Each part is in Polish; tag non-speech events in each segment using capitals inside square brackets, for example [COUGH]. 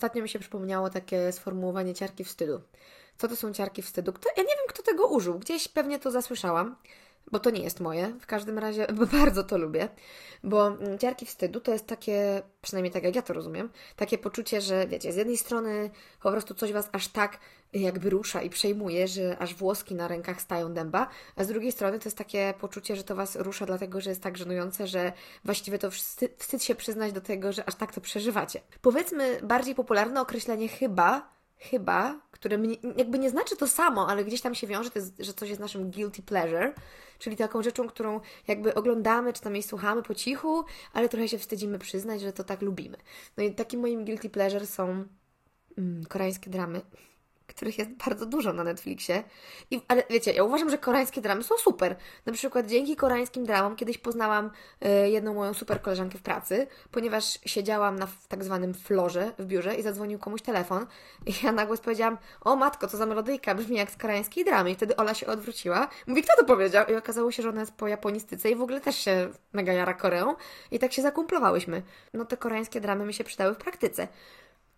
ostatnio mi się przypomniało takie sformułowanie ciarki wstydu. Co to są ciarki wstydu? Kto, ja nie wiem, kto tego użył. Gdzieś pewnie to zasłyszałam bo to nie jest moje. W każdym razie [LAUGHS] bardzo to lubię, bo mm, ciarki wstydu to jest takie, przynajmniej tak jak ja to rozumiem, takie poczucie, że wiecie, z jednej strony po prostu coś Was aż tak jakby rusza i przejmuje, że aż włoski na rękach stają dęba, a z drugiej strony to jest takie poczucie, że to Was rusza dlatego, że jest tak żenujące, że właściwie to wstyd, wstyd się przyznać do tego, że aż tak to przeżywacie. Powiedzmy, bardziej popularne określenie chyba chyba, które mnie, jakby nie znaczy to samo, ale gdzieś tam się wiąże, jest, że coś jest naszym guilty pleasure, czyli taką rzeczą, którą jakby oglądamy, czy tam jej słuchamy po cichu, ale trochę się wstydzimy przyznać, że to tak lubimy. No i takim moim guilty pleasure są mm, koreańskie dramy których jest bardzo dużo na Netflixie. I, ale wiecie, ja uważam, że koreańskie dramy są super. Na przykład dzięki koreańskim dramom kiedyś poznałam y, jedną moją super koleżankę w pracy, ponieważ siedziałam na tak zwanym florze w biurze i zadzwonił komuś telefon i ja nagle powiedziałam, o matko, co za melodyjka, brzmi jak z koreańskiej dramy. I wtedy Ola się odwróciła. Mówi, kto to powiedział? I okazało się, że ona jest po japonistyce i w ogóle też się mega jara Koreą. I tak się zakumplowałyśmy. No te koreańskie dramy mi się przydały w praktyce.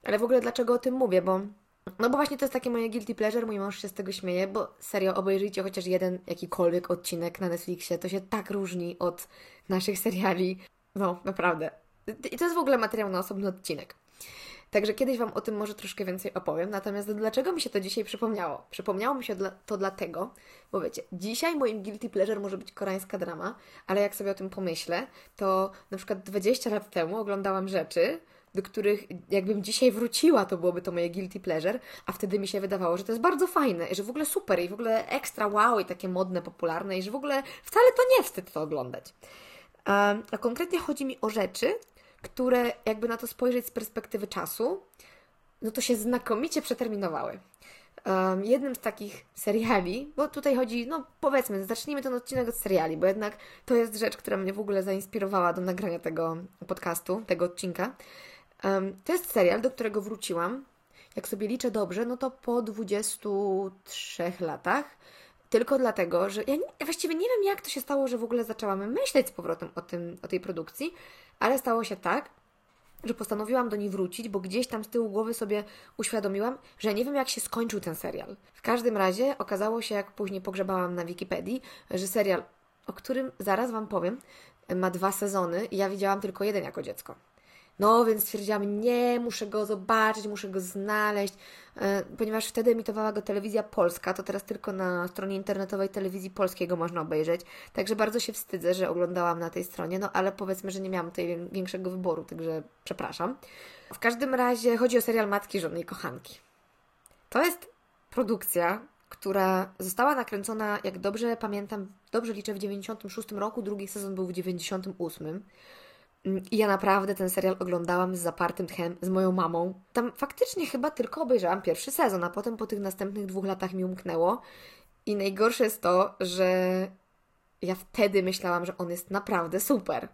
Ale w ogóle dlaczego o tym mówię? Bo no bo właśnie to jest takie moje guilty pleasure, mój mąż się z tego śmieje, bo serio, obejrzyjcie chociaż jeden jakikolwiek odcinek na Netflixie, to się tak różni od naszych seriali. No, naprawdę. I to jest w ogóle materiał na osobny odcinek. Także kiedyś Wam o tym może troszkę więcej opowiem. Natomiast dlaczego mi się to dzisiaj przypomniało? Przypomniało mi się to dlatego, bo wiecie, dzisiaj moim guilty pleasure może być koreańska drama, ale jak sobie o tym pomyślę, to na przykład 20 lat temu oglądałam rzeczy, do których jakbym dzisiaj wróciła, to byłoby to moje guilty pleasure, a wtedy mi się wydawało, że to jest bardzo fajne i że w ogóle super i w ogóle ekstra wow i takie modne, popularne i że w ogóle wcale to nie wstyd to oglądać. A konkretnie chodzi mi o rzeczy, które jakby na to spojrzeć z perspektywy czasu, no to się znakomicie przeterminowały. Um, jednym z takich seriali, bo tutaj chodzi, no powiedzmy, zacznijmy ten odcinek od seriali, bo jednak to jest rzecz, która mnie w ogóle zainspirowała do nagrania tego podcastu, tego odcinka. To jest serial, do którego wróciłam. Jak sobie liczę dobrze, no to po 23 latach. Tylko dlatego, że ja nie, właściwie nie wiem, jak to się stało, że w ogóle zaczęłam myśleć z powrotem o, tym, o tej produkcji, ale stało się tak, że postanowiłam do niej wrócić, bo gdzieś tam z tyłu głowy sobie uświadomiłam, że nie wiem, jak się skończył ten serial. W każdym razie okazało się, jak później pogrzebałam na Wikipedii, że serial, o którym zaraz Wam powiem, ma dwa sezony i ja widziałam tylko jeden jako dziecko. No, więc stwierdziłam, nie, muszę go zobaczyć, muszę go znaleźć, e, ponieważ wtedy emitowała go telewizja polska, to teraz tylko na stronie internetowej telewizji polskiego można obejrzeć. Także bardzo się wstydzę, że oglądałam na tej stronie, no ale powiedzmy, że nie miałam tutaj większego wyboru, także przepraszam. W każdym razie chodzi o serial Matki, Żony i Kochanki. To jest produkcja, która została nakręcona, jak dobrze pamiętam, dobrze liczę, w 96 roku, drugi sezon był w 98. I ja naprawdę ten serial oglądałam z zapartym tchem z moją mamą. Tam faktycznie chyba tylko obejrzałam pierwszy sezon, a potem po tych następnych dwóch latach mi umknęło. I najgorsze jest to, że ja wtedy myślałam, że on jest naprawdę super.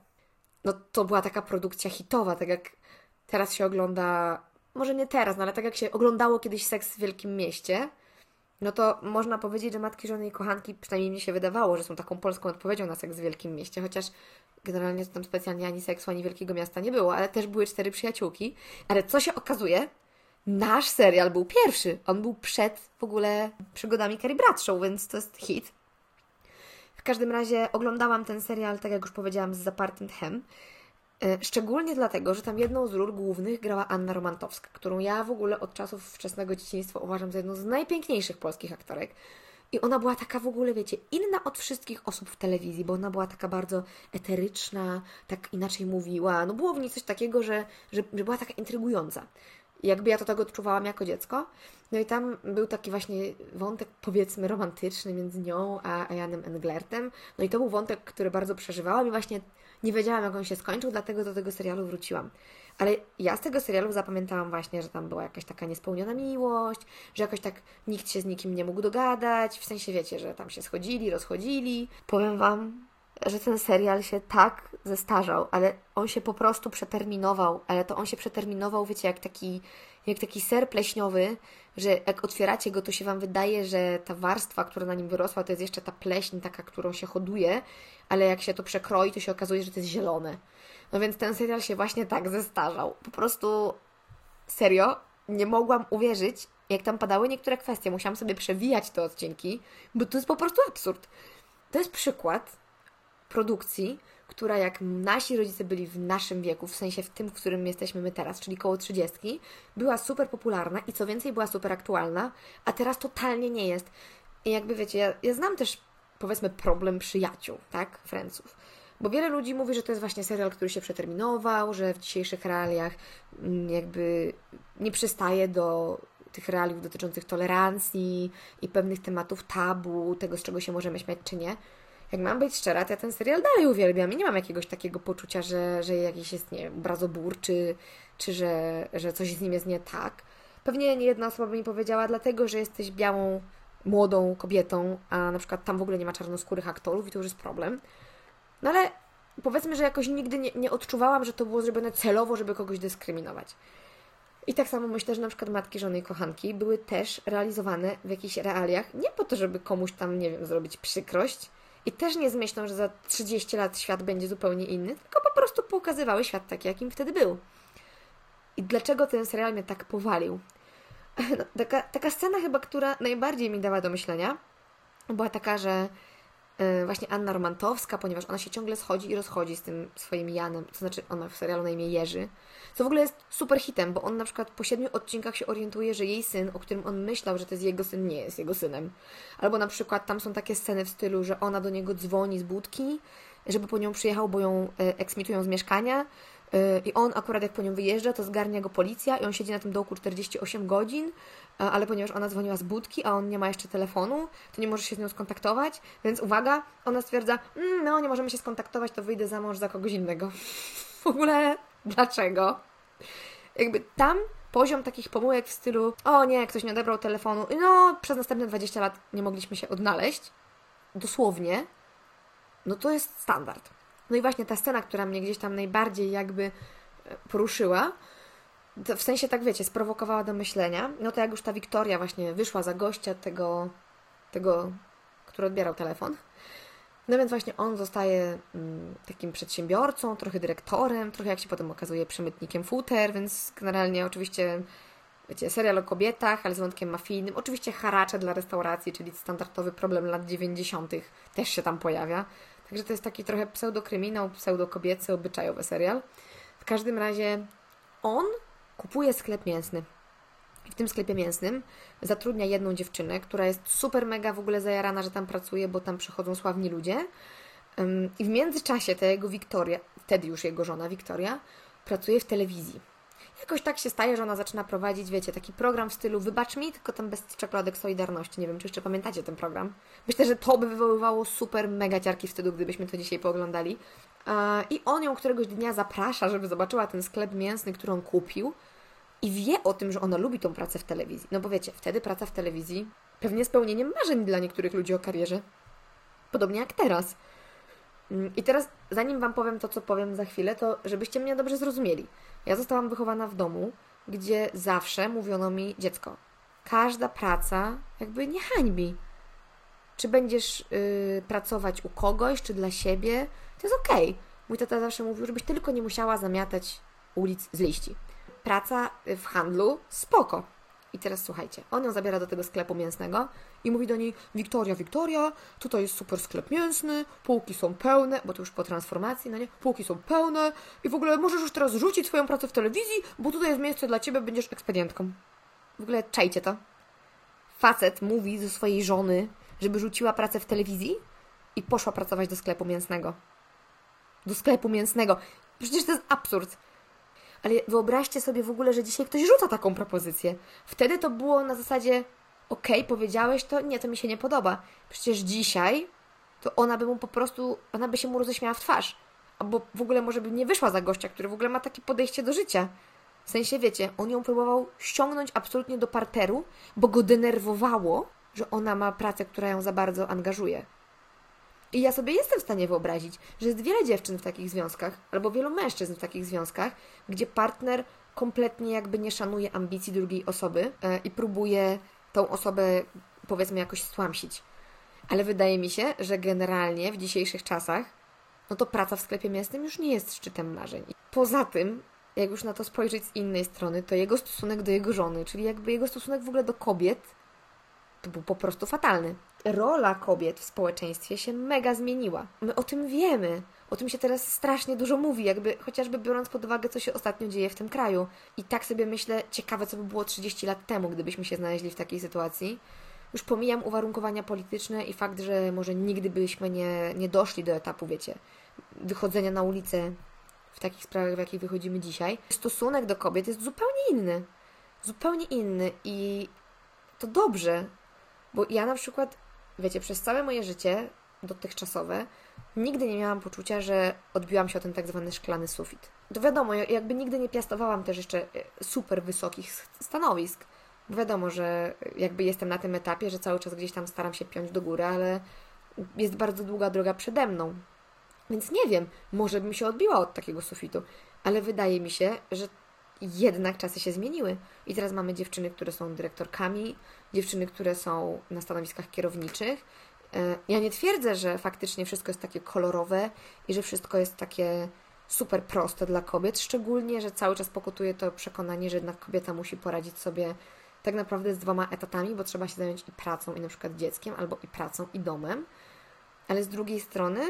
No to była taka produkcja hitowa, tak jak teraz się ogląda, może nie teraz, no ale tak jak się oglądało kiedyś Seks w Wielkim Mieście, no to można powiedzieć, że Matki, Żony i Kochanki, przynajmniej mi się wydawało, że są taką polską odpowiedzią na Seks w Wielkim Mieście, chociaż generalnie tam specjalnie ani seksu, ani wielkiego miasta nie było, ale też były cztery przyjaciółki. Ale co się okazuje? Nasz serial był pierwszy. On był przed w ogóle przygodami Carrie Bradshaw, więc to jest hit. W każdym razie oglądałam ten serial, tak jak już powiedziałam, z zapartym tchem. E, szczególnie dlatego, że tam jedną z ról głównych grała Anna Romantowska, którą ja w ogóle od czasów wczesnego dzieciństwa uważam za jedną z najpiękniejszych polskich aktorek. I ona była taka w ogóle, wiecie, inna od wszystkich osób w telewizji, bo ona była taka bardzo eteryczna, tak inaczej mówiła. No było w niej coś takiego, że, że, że była taka intrygująca. jakby ja to tak odczuwałam jako dziecko. No i tam był taki właśnie wątek, powiedzmy, romantyczny między nią a, Janem Englertem. No i to był wątek, który bardzo przeżywałam i właśnie nie wiedziałam, jak on się skończył, dlatego do tego serialu wróciłam. Ale ja z tego serialu zapamiętałam właśnie, że tam była jakaś taka niespełniona miłość, że jakoś tak nikt się z nikim nie mógł dogadać, w sensie wiecie, że tam się schodzili, rozchodzili. Powiem Wam, że ten serial się tak zestarzał, ale on się po prostu przeterminował, ale to on się przeterminował, wiecie, jak taki, jak taki ser pleśniowy, że jak otwieracie go, to się Wam wydaje, że ta warstwa, która na nim wyrosła, to jest jeszcze ta pleśń taka, którą się hoduje, ale jak się to przekroi, to się okazuje, że to jest zielone. No więc ten serial się właśnie tak zestarzał. Po prostu serio nie mogłam uwierzyć, jak tam padały niektóre kwestie. Musiałam sobie przewijać te odcinki, bo to jest po prostu absurd. To jest przykład produkcji, która jak nasi rodzice byli w naszym wieku, w sensie w tym, w którym jesteśmy my teraz, czyli koło 30, była super popularna i co więcej była super aktualna, a teraz totalnie nie jest. I jakby wiecie, ja, ja znam też powiedzmy problem przyjaciół, tak, Franców. Bo wiele ludzi mówi, że to jest właśnie serial, który się przeterminował, że w dzisiejszych realiach mm, jakby nie przystaje do tych realiów dotyczących tolerancji i pewnych tematów tabu, tego z czego się możemy śmiać czy nie. Jak mam być szczera, to ja ten serial dalej uwielbiam i nie mam jakiegoś takiego poczucia, że, że jakiś jest, nie wiem, czy, czy że, że coś z nim jest nie tak. Pewnie nie jedna osoba by mi powiedziała, dlatego, że jesteś białą, młodą kobietą, a na przykład tam w ogóle nie ma czarnoskórych aktorów i to już jest problem. No ale powiedzmy, że jakoś nigdy nie, nie odczuwałam, że to było zrobione celowo, żeby kogoś dyskryminować. I tak samo myślę, że na przykład matki, żony i kochanki były też realizowane w jakichś realiach, nie po to, żeby komuś tam, nie wiem, zrobić przykrość, i też nie z myślą, że za 30 lat świat będzie zupełnie inny, tylko po prostu pokazywały świat taki, jakim wtedy był. I dlaczego ten serial mnie tak powalił? [LAUGHS] No, taka, taka scena chyba, która najbardziej mi dała do myślenia, była taka, że właśnie Anna Romantowska, ponieważ ona się ciągle schodzi i rozchodzi z tym swoim Janem, to znaczy on ma w serialu na imię Jerzy, co w ogóle jest super hitem, bo on na przykład po siedmiu odcinkach się orientuje, że jej syn, o którym on myślał, że to jest jego syn, nie jest jego synem. Albo na przykład tam są takie sceny w stylu, że ona do niego dzwoni z budki, żeby po nią przyjechał, bo ją e, eksmitują z mieszkania, e, i on akurat jak po nią wyjeżdża, to zgarnia go policja i on siedzi na tym dołku 48 godzin, e, ale ponieważ ona dzwoniła z budki, a on nie ma jeszcze telefonu, to nie może się z nią skontaktować, więc uwaga, ona stwierdza, mmm, no nie możemy się skontaktować, to wyjdę za mąż za kogoś innego. [LAUGHS] W ogóle dlaczego? Jakby tam poziom takich pomyłek w stylu o nie, ktoś nie odebrał telefonu, no przez następne 20 lat nie mogliśmy się odnaleźć, dosłownie, no to jest standard. No i właśnie ta scena, która mnie gdzieś tam najbardziej jakby e, poruszyła, w sensie tak wiecie, sprowokowała do myślenia, no to jak już ta Wiktoria właśnie wyszła za gościa tego, tego który odbierał telefon, no więc właśnie on zostaje mm, takim przedsiębiorcą, trochę dyrektorem, trochę jak się potem okazuje przemytnikiem futer, więc generalnie oczywiście wiecie, serial o kobietach, ale z wątkiem mafijnym. Oczywiście haracze dla restauracji, czyli standardowy problem lat 90. też się tam pojawia. Także to jest taki trochę pseudokryminał, pseudokobiecy, obyczajowy serial. W każdym razie on kupuje sklep mięsny w tym sklepie mięsnym zatrudnia jedną dziewczynę, która jest super mega w ogóle zajarana, że tam pracuje, bo tam przychodzą sławni ludzie. I w międzyczasie ta jego Wiktoria, wtedy już jego żona Wiktoria, pracuje w telewizji. Jakoś tak się staje, że ona zaczyna prowadzić, wiecie, taki program w stylu Wybacz mi, tylko tam bez czekoladek Solidarności. Nie wiem, czy jeszcze pamiętacie ten program. Myślę, że to by wywoływało super mega ciarki wstydu, gdybyśmy to dzisiaj pooglądali. I on ją któregoś dnia zaprasza, żeby zobaczyła ten sklep mięsny, który on kupił i wie o tym, że ona lubi tą pracę w telewizji. No bo wiecie, wtedy praca w telewizji pewnie spełnieniem marzeń dla niektórych ludzi o karierze. Podobnie jak teraz. Mm, I teraz, zanim Wam powiem to, co powiem za chwilę, to żebyście mnie dobrze zrozumieli. Ja zostałam wychowana w domu, gdzie zawsze mówiono mi, dziecko, każda praca jakby nie hańbi. Czy będziesz yy, pracować u kogoś, czy dla siebie, to jest okej. Okay. Mój tata zawsze mówił, żebyś tylko nie musiała zamiatać ulic z liści praca w handlu, spoko. I teraz słuchajcie, on ją zabiera do tego sklepu mięsnego i mówi do niej: Wiktoria, Wiktoria, tutaj jest super sklep mięsny, półki są pełne, bo to już po transformacji, no nie? Półki są pełne i w ogóle możesz już teraz rzucić swoją pracę w telewizji, bo tutaj jest miejsce dla ciebie, będziesz ekspedientką. W ogóle czajcie to. Facet mówi do swojej żony, żeby rzuciła pracę w telewizji i poszła pracować do sklepu mięsnego. Do sklepu mięsnego. Przecież to jest absurd. Ale wyobraźcie sobie w ogóle, że dzisiaj ktoś rzuca taką propozycję. Wtedy to było na zasadzie, okej, okay, powiedziałeś to, nie, to mi się nie podoba. Przecież dzisiaj to ona by mu po prostu, ona by się mu roześmiała w twarz. Albo w ogóle może by nie wyszła za gościa, który w ogóle ma takie podejście do życia. W sensie, wiecie, on ją próbował ściągnąć absolutnie do parteru, bo go denerwowało, że ona ma pracę, która ją za bardzo angażuje. I ja sobie jestem w stanie wyobrazić, że jest wiele dziewczyn w takich związkach, albo wielu mężczyzn w takich związkach, gdzie partner kompletnie jakby nie szanuje ambicji drugiej osoby e, i próbuje tą osobę powiedzmy jakoś stłamsić. Ale wydaje mi się, że generalnie w dzisiejszych czasach, no to praca w sklepie mięsnym już nie jest szczytem marzeń. Poza tym, jak już na to spojrzeć z innej strony, to jego stosunek do jego żony, czyli jakby jego stosunek w ogóle do kobiet, to był po prostu fatalny. Rola kobiet w społeczeństwie się mega zmieniła. My o tym wiemy. O tym się teraz strasznie dużo mówi, jakby chociażby biorąc pod uwagę, co się ostatnio dzieje w tym kraju. I tak sobie myślę, ciekawe, co by było 30 lat temu, gdybyśmy się znaleźli w takiej sytuacji. Już pomijam uwarunkowania polityczne i fakt, że może nigdy byśmy nie, nie doszli do etapu, wiecie, wychodzenia na ulicę w takich sprawach, w jakich wychodzimy dzisiaj. Stosunek do kobiet jest zupełnie inny. Zupełnie inny i to dobrze, bo ja na przykład, wiecie, przez całe moje życie dotychczasowe nigdy nie miałam poczucia, że odbiłam się o ten tak zwany szklany sufit. To wiadomo, jakby nigdy nie piastowałam też jeszcze e, super wysokich stanowisk. Wiadomo, że jakby jestem na tym etapie, że cały czas gdzieś tam staram się piąć do góry, ale jest bardzo długa droga przede mną. Więc nie wiem, może bym się odbiła od takiego sufitu, ale wydaje mi się, że jednak czasy się zmieniły. I teraz mamy dziewczyny, które są dyrektorkami, dziewczyny, które są na stanowiskach kierowniczych. E, ja nie twierdzę, że faktycznie wszystko jest takie kolorowe i że wszystko jest takie super proste dla kobiet, szczególnie, że cały czas pokutuje to przekonanie, że jednak kobieta musi poradzić sobie tak naprawdę z dwoma etatami, bo trzeba się zająć i pracą, i na przykład dzieckiem, albo i pracą, i domem. Ale z drugiej strony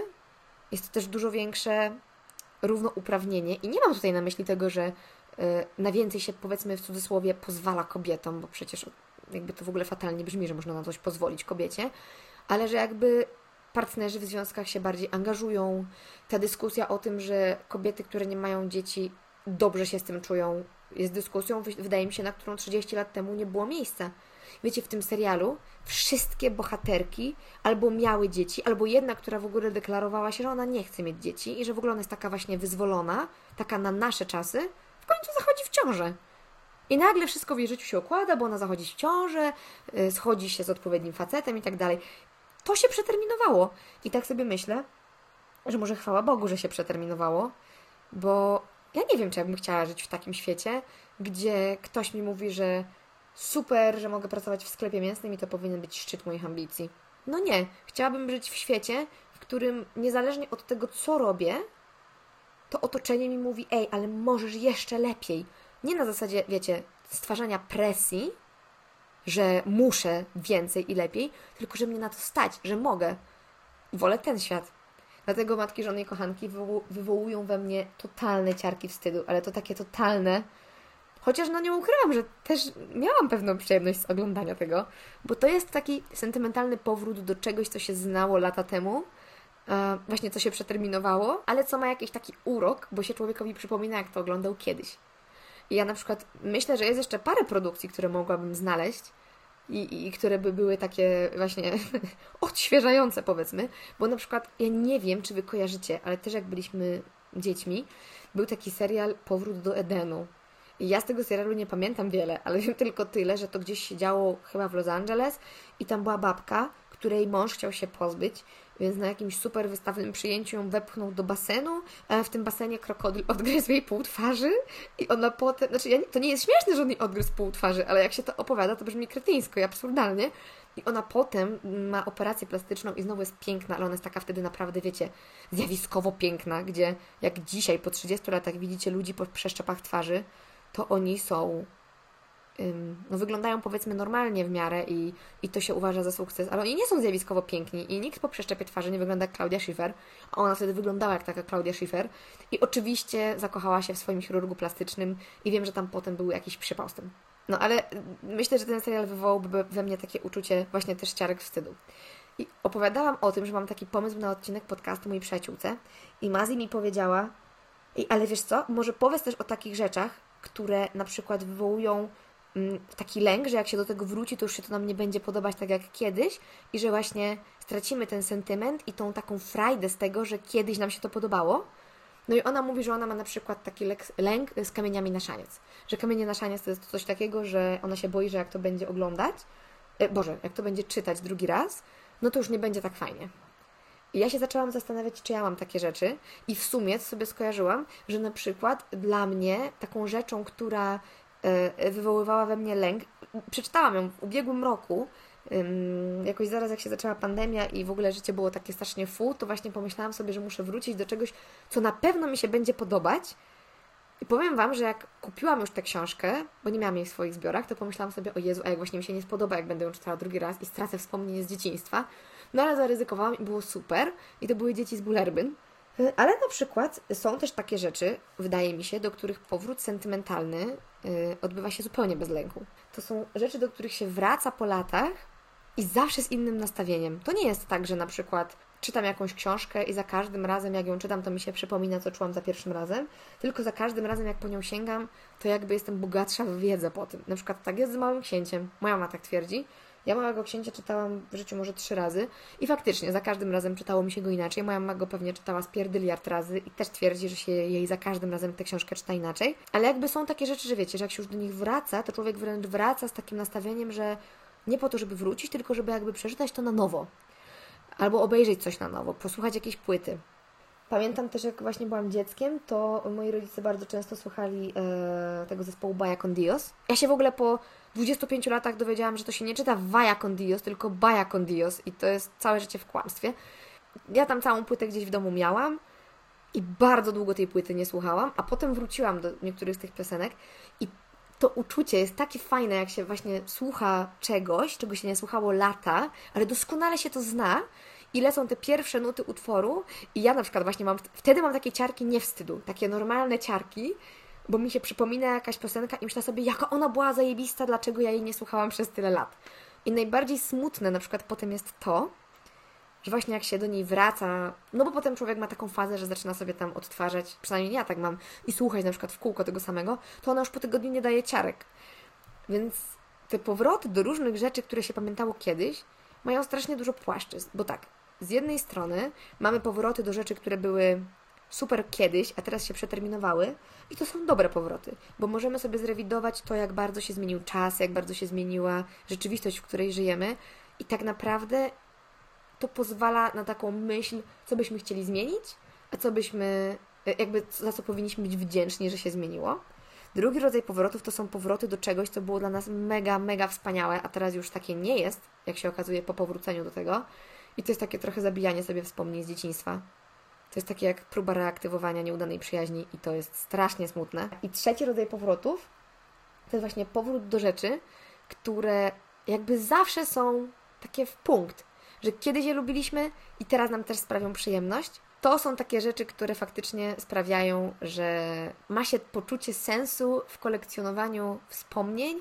jest to też dużo większe równouprawnienie i nie mam tutaj na myśli tego, że na więcej się powiedzmy w cudzysłowie pozwala kobietom, bo przecież jakby to w ogóle fatalnie brzmi, że można na coś pozwolić kobiecie, ale że jakby partnerzy w związkach się bardziej angażują. Ta dyskusja o tym, że kobiety, które nie mają dzieci, dobrze się z tym czują, jest dyskusją, wydaje mi się, na którą 30 lat temu nie było miejsca. Wiecie, w tym serialu wszystkie bohaterki albo miały dzieci, albo jedna, która w ogóle deklarowała się, że ona nie chce mieć dzieci i że w ogóle ona jest taka właśnie wyzwolona, taka na nasze czasy, końcu zachodzi w ciążę. I nagle wszystko w jej życiu się układa, bo ona zachodzi w ciążę, y, schodzi się z odpowiednim facetem i tak dalej. To się przeterminowało. I tak sobie myślę, że może chwała Bogu, że się przeterminowało, bo ja nie wiem, czy ja bym chciała żyć w takim świecie, gdzie ktoś mi mówi, że super, że mogę pracować w sklepie mięsnym i to powinien być szczyt moich ambicji. No nie, chciałabym żyć w świecie, w którym niezależnie od tego, co robię, to otoczenie mi mówi, ej, ale możesz jeszcze lepiej. Nie na zasadzie, wiecie, stwarzania presji, że muszę więcej i lepiej, tylko że mnie na to stać, że mogę. Wolę ten świat. Dlatego matki, żony i kochanki wywołują we mnie totalne ciarki wstydu, ale to takie totalne. Chociaż no nie ukrywam, że też miałam pewną przyjemność z oglądania tego, bo to jest taki sentymentalny powrót do czegoś, co się znało lata temu, właśnie co się przeterminowało, ale co ma jakiś taki urok, bo się człowiekowi przypomina, jak to oglądał kiedyś. I ja na przykład myślę, że jest jeszcze parę produkcji, które mogłabym znaleźć, i, i które by były takie właśnie [LAUGHS] odświeżające, powiedzmy, bo na przykład ja nie wiem, czy wy kojarzycie, ale też jak byliśmy dziećmi, był taki serial Powrót do Edenu. I ja z tego serialu nie pamiętam wiele, ale wiem [LAUGHS] tylko tyle, że to gdzieś się działo chyba w Los Angeles i tam była babka, której mąż chciał się pozbyć więc na jakimś super wystawnym przyjęciu ją wepchnął do basenu, w tym basenie krokodyl [LAUGHS] odgryzł jej pół twarzy i ona potem, znaczy ja, to nie jest śmieszne, że on jej odgryzł pół twarzy, ale jak się to opowiada, to brzmi kretyńsko i absurdalnie. I ona potem ma operację plastyczną i znowu jest piękna, ale ona jest taka wtedy naprawdę, wiecie, zjawiskowo piękna, gdzie jak dzisiaj po 30 latach widzicie ludzi po przeszczepach twarzy, to oni są no, wyglądają powiedzmy normalnie w miarę i, i to się uważa za sukces, ale oni nie są zjawiskowo piękni i nikt po przeszczepie twarzy nie wygląda jak Claudia Schiffer, a ona wtedy wyglądała jak taka Claudia Schiffer i oczywiście zakochała się w swoim chirurgu plastycznym i wiem, że tam potem był jakiś przypał z tym. No ale myślę, że ten serial wywołałby we mnie takie uczucie właśnie też ciarek wstydu. I opowiadałam o tym, że mam taki pomysł na odcinek podcastu mojej przyjaciółce i Mazi mi powiedziała, ale wiesz co, może powiedz też o takich rzeczach, które na przykład wywołują taki lęk, że jak się do tego wróci, to już się to nam nie będzie podobać tak jak kiedyś i że właśnie stracimy ten sentyment i tą taką frajdę z tego, że kiedyś nam się to podobało. No i ona mówi, że ona ma na przykład taki lęk z kamieniami na szaniec. Że kamienie na szaniec to jest coś takiego, że ona się boi, że jak to będzie oglądać, e, Boże, jak to będzie czytać drugi raz, no to już nie będzie tak fajnie. I ja się zaczęłam zastanawiać, czy ja mam takie rzeczy, i w sumie sobie skojarzyłam, że na przykład dla mnie taką rzeczą, która wywoływała we mnie lęk. Przeczytałam ją w ubiegłym roku, jakoś zaraz jak się zaczęła pandemia i w ogóle życie było takie strasznie fu, to właśnie pomyślałam sobie, że muszę wrócić do czegoś, co na pewno mi się będzie podobać, I powiem Wam, że jak kupiłam już tę książkę, bo nie miałam jej w swoich zbiorach, to pomyślałam sobie, o Jezu, a jak właśnie mi się nie spodoba, jak będę ją czytała drugi raz i stracę wspomnienie z dzieciństwa. No ale zaryzykowałam i było super. I to były dzieci z Bullerbyn. Ale na przykład są też takie rzeczy, wydaje mi się, do których powrót sentymentalny odbywa się zupełnie bez lęku. To są rzeczy, do których się wraca po latach i zawsze z innym nastawieniem. To nie jest tak, że na przykład czytam jakąś książkę i za każdym razem, jak ją czytam, to mi się przypomina, co czułam za pierwszym razem, tylko za każdym razem, jak po nią sięgam, to jakby jestem bogatsza w wiedzę po tym. Na przykład tak jest z Małym Księciem. Moja mama tak twierdzi. Ja Małego Księcia czytałam w życiu może trzy razy i faktycznie za każdym razem czytało mi się go inaczej. Moja mama go pewnie czytała z pierdyliard razy i też twierdzi, że się jej za każdym razem tę książkę czyta inaczej. Ale jakby są takie rzeczy, że wiecie, że jak się już do nich wraca, to człowiek wręcz wraca z takim nastawieniem, że nie po to, żeby wrócić, tylko żeby jakby przeczytać to na nowo. Albo obejrzeć coś na nowo, posłuchać jakiejś płyty. Pamiętam też, jak właśnie byłam dzieckiem, to moi rodzice bardzo często słuchali e, tego zespołu Baja con Dios. Ja się w ogóle po 25 latach dowiedziałam, że to się nie czyta Vaya con Dios, tylko Baja con Dios i to jest całe życie w kłamstwie. Ja tam całą płytę gdzieś w domu miałam i bardzo długo tej płyty nie słuchałam, a potem wróciłam do niektórych z tych piosenek i to uczucie jest takie fajne, jak się właśnie słucha czegoś, czego się nie słuchało lata, ale doskonale się to zna i lecą te pierwsze nuty utworu i ja na przykład właśnie mam, wtedy mam takie ciarki nie wstydu, takie normalne ciarki, bo mi się przypomina jakaś piosenka i myślę sobie, jaka ona była zajebista, dlaczego ja jej nie słuchałam przez tyle lat. I najbardziej smutne na przykład potem jest to, że właśnie jak się do niej wraca, no bo potem człowiek ma taką fazę, że zaczyna sobie tam odtwarzać, przynajmniej ja tak mam, i słuchać na przykład w kółko tego samego, to ona już po tygodniu nie daje ciarek. Więc te powroty do różnych rzeczy, które się pamiętało kiedyś, mają strasznie dużo płaszczyzn, bo tak, z jednej strony mamy powroty do rzeczy, które były super kiedyś, a teraz się przeterminowały i to są dobre powroty, bo możemy sobie zrewidować to, jak bardzo się zmienił czas, jak bardzo się zmieniła rzeczywistość, w której żyjemy i tak naprawdę to pozwala na taką myśl, co byśmy chcieli zmienić, a co byśmy, e, jakby za co powinniśmy być wdzięczni, że się zmieniło. Drugi rodzaj powrotów to są powroty do czegoś, co było dla nas mega, mega wspaniałe, a teraz już takie nie jest, jak się okazuje po powróceniu do tego. I to jest takie trochę zabijanie sobie wspomnień z dzieciństwa. To jest takie jak próba reaktywowania nieudanej przyjaźni i to jest strasznie smutne. I trzeci rodzaj powrotów to jest właśnie powrót do rzeczy, które jakby zawsze są takie w punkt, że kiedyś je lubiliśmy i teraz nam też sprawią przyjemność. To są takie rzeczy, które faktycznie sprawiają, że ma się poczucie sensu w kolekcjonowaniu wspomnień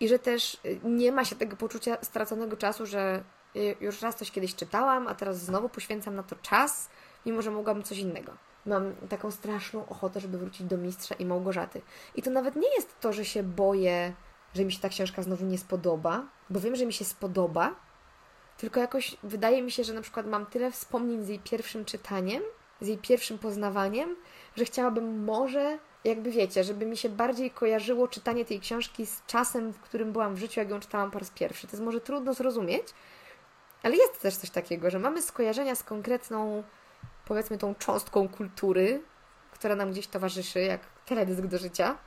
i że też nie ma się tego poczucia straconego czasu, że już raz coś kiedyś czytałam, a teraz znowu poświęcam na to czas, mimo że mogłabym coś innego. Mam taką straszną ochotę, żeby wrócić do Mistrza i Małgorzaty. I to nawet nie jest to, że się boję, że mi się ta książka znowu nie spodoba, bo wiem, że mi się spodoba, tylko jakoś wydaje mi się, że na przykład mam tyle wspomnień z jej pierwszym czytaniem, z jej pierwszym poznawaniem, że chciałabym może, jakby wiecie, żeby mi się bardziej kojarzyło czytanie tej książki z czasem, w którym byłam w życiu, jak ją czytałam po raz pierwszy. To jest może trudno zrozumieć, ale jest też coś takiego, że mamy skojarzenia z konkretną, powiedzmy, tą cząstką kultury, która nam gdzieś towarzyszy, jak teledysk do życia.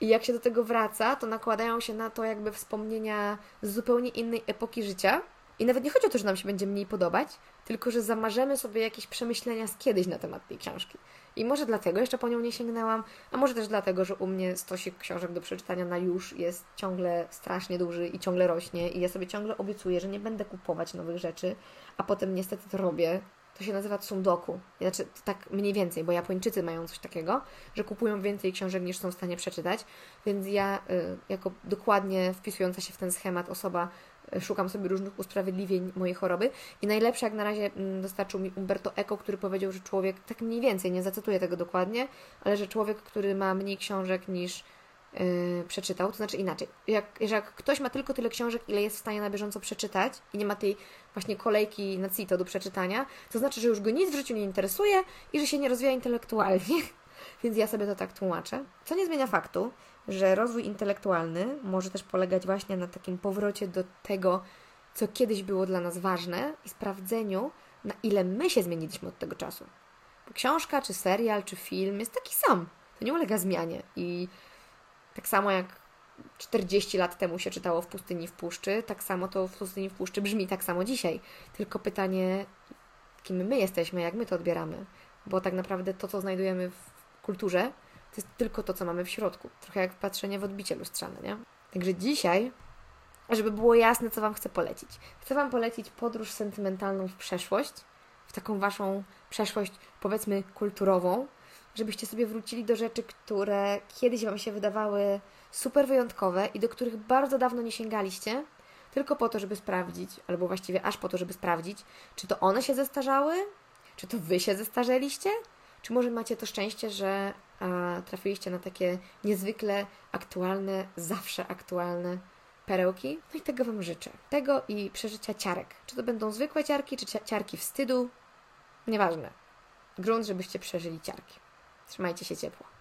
I jak się do tego wraca, to nakładają się na to jakby wspomnienia z zupełnie innej epoki życia. I nawet nie chodzi o to, że nam się będzie mniej podobać, tylko że zamarzemy sobie jakieś przemyślenia z kiedyś na temat tej książki. I może dlatego jeszcze po nią nie sięgnęłam, a może też dlatego, że u mnie stosik książek do przeczytania na już jest ciągle strasznie duży i ciągle rośnie i ja sobie ciągle obiecuję, że nie będę kupować nowych rzeczy, a potem niestety to robię. To się nazywa tsundoku. Znaczy, tak mniej więcej, bo Japończycy mają coś takiego, że kupują więcej książek niż są w stanie przeczytać, więc ja, y, jako dokładnie wpisująca się w ten schemat osoba, szukam sobie różnych usprawiedliwień mojej choroby i najlepsze jak na razie mm, dostarczył mi Umberto Eco, który powiedział, że człowiek, tak mniej więcej, nie zacytuję tego dokładnie, ale że człowiek, który ma mniej książek niż Yy, przeczytał, to znaczy inaczej, jak, jak ktoś ma tylko tyle książek, ile jest w stanie na bieżąco przeczytać i nie ma tej właśnie kolejki na CITO do przeczytania, to znaczy, że już go nic w życiu nie interesuje i że się nie rozwija intelektualnie, [LAUGHS] więc ja sobie to tak tłumaczę. Co nie zmienia faktu, że rozwój intelektualny może też polegać właśnie na takim powrocie do tego, co kiedyś było dla nas ważne i sprawdzeniu, na ile my się zmieniliśmy od tego czasu. Książka, czy serial, czy film jest taki sam. To nie ulega zmianie. I tak samo jak 40 lat temu się czytało w pustyni w puszczy, tak samo to w pustyni w puszczy brzmi tak samo dzisiaj. Tylko pytanie, kim my jesteśmy, jak my to odbieramy. Bo tak naprawdę to, co znajdujemy w kulturze, To jest tylko to, co mamy w środku. Trochę jak patrzenie w odbicie lustrzane, nie? Także dzisiaj, żeby było jasne, co Wam chcę polecić. Chcę Wam polecić podróż sentymentalną w przeszłość, w taką Waszą przeszłość, powiedzmy, kulturową, żebyście sobie wrócili do rzeczy, które kiedyś Wam się wydawały super wyjątkowe i do których bardzo dawno nie sięgaliście, tylko po to, żeby sprawdzić, albo właściwie aż po to, żeby sprawdzić, czy to one się zestarzały, czy to Wy się zestarzeliście, czy może macie to szczęście, że a, trafiliście na takie niezwykle aktualne, zawsze aktualne perełki? No i tego Wam życzę. Tego i przeżycia ciarek. Czy to będą zwykłe ciarki, czy ciarki wstydu? Nieważne. Grunt, żebyście przeżyli ciarki. Trzymajcie się ciepło.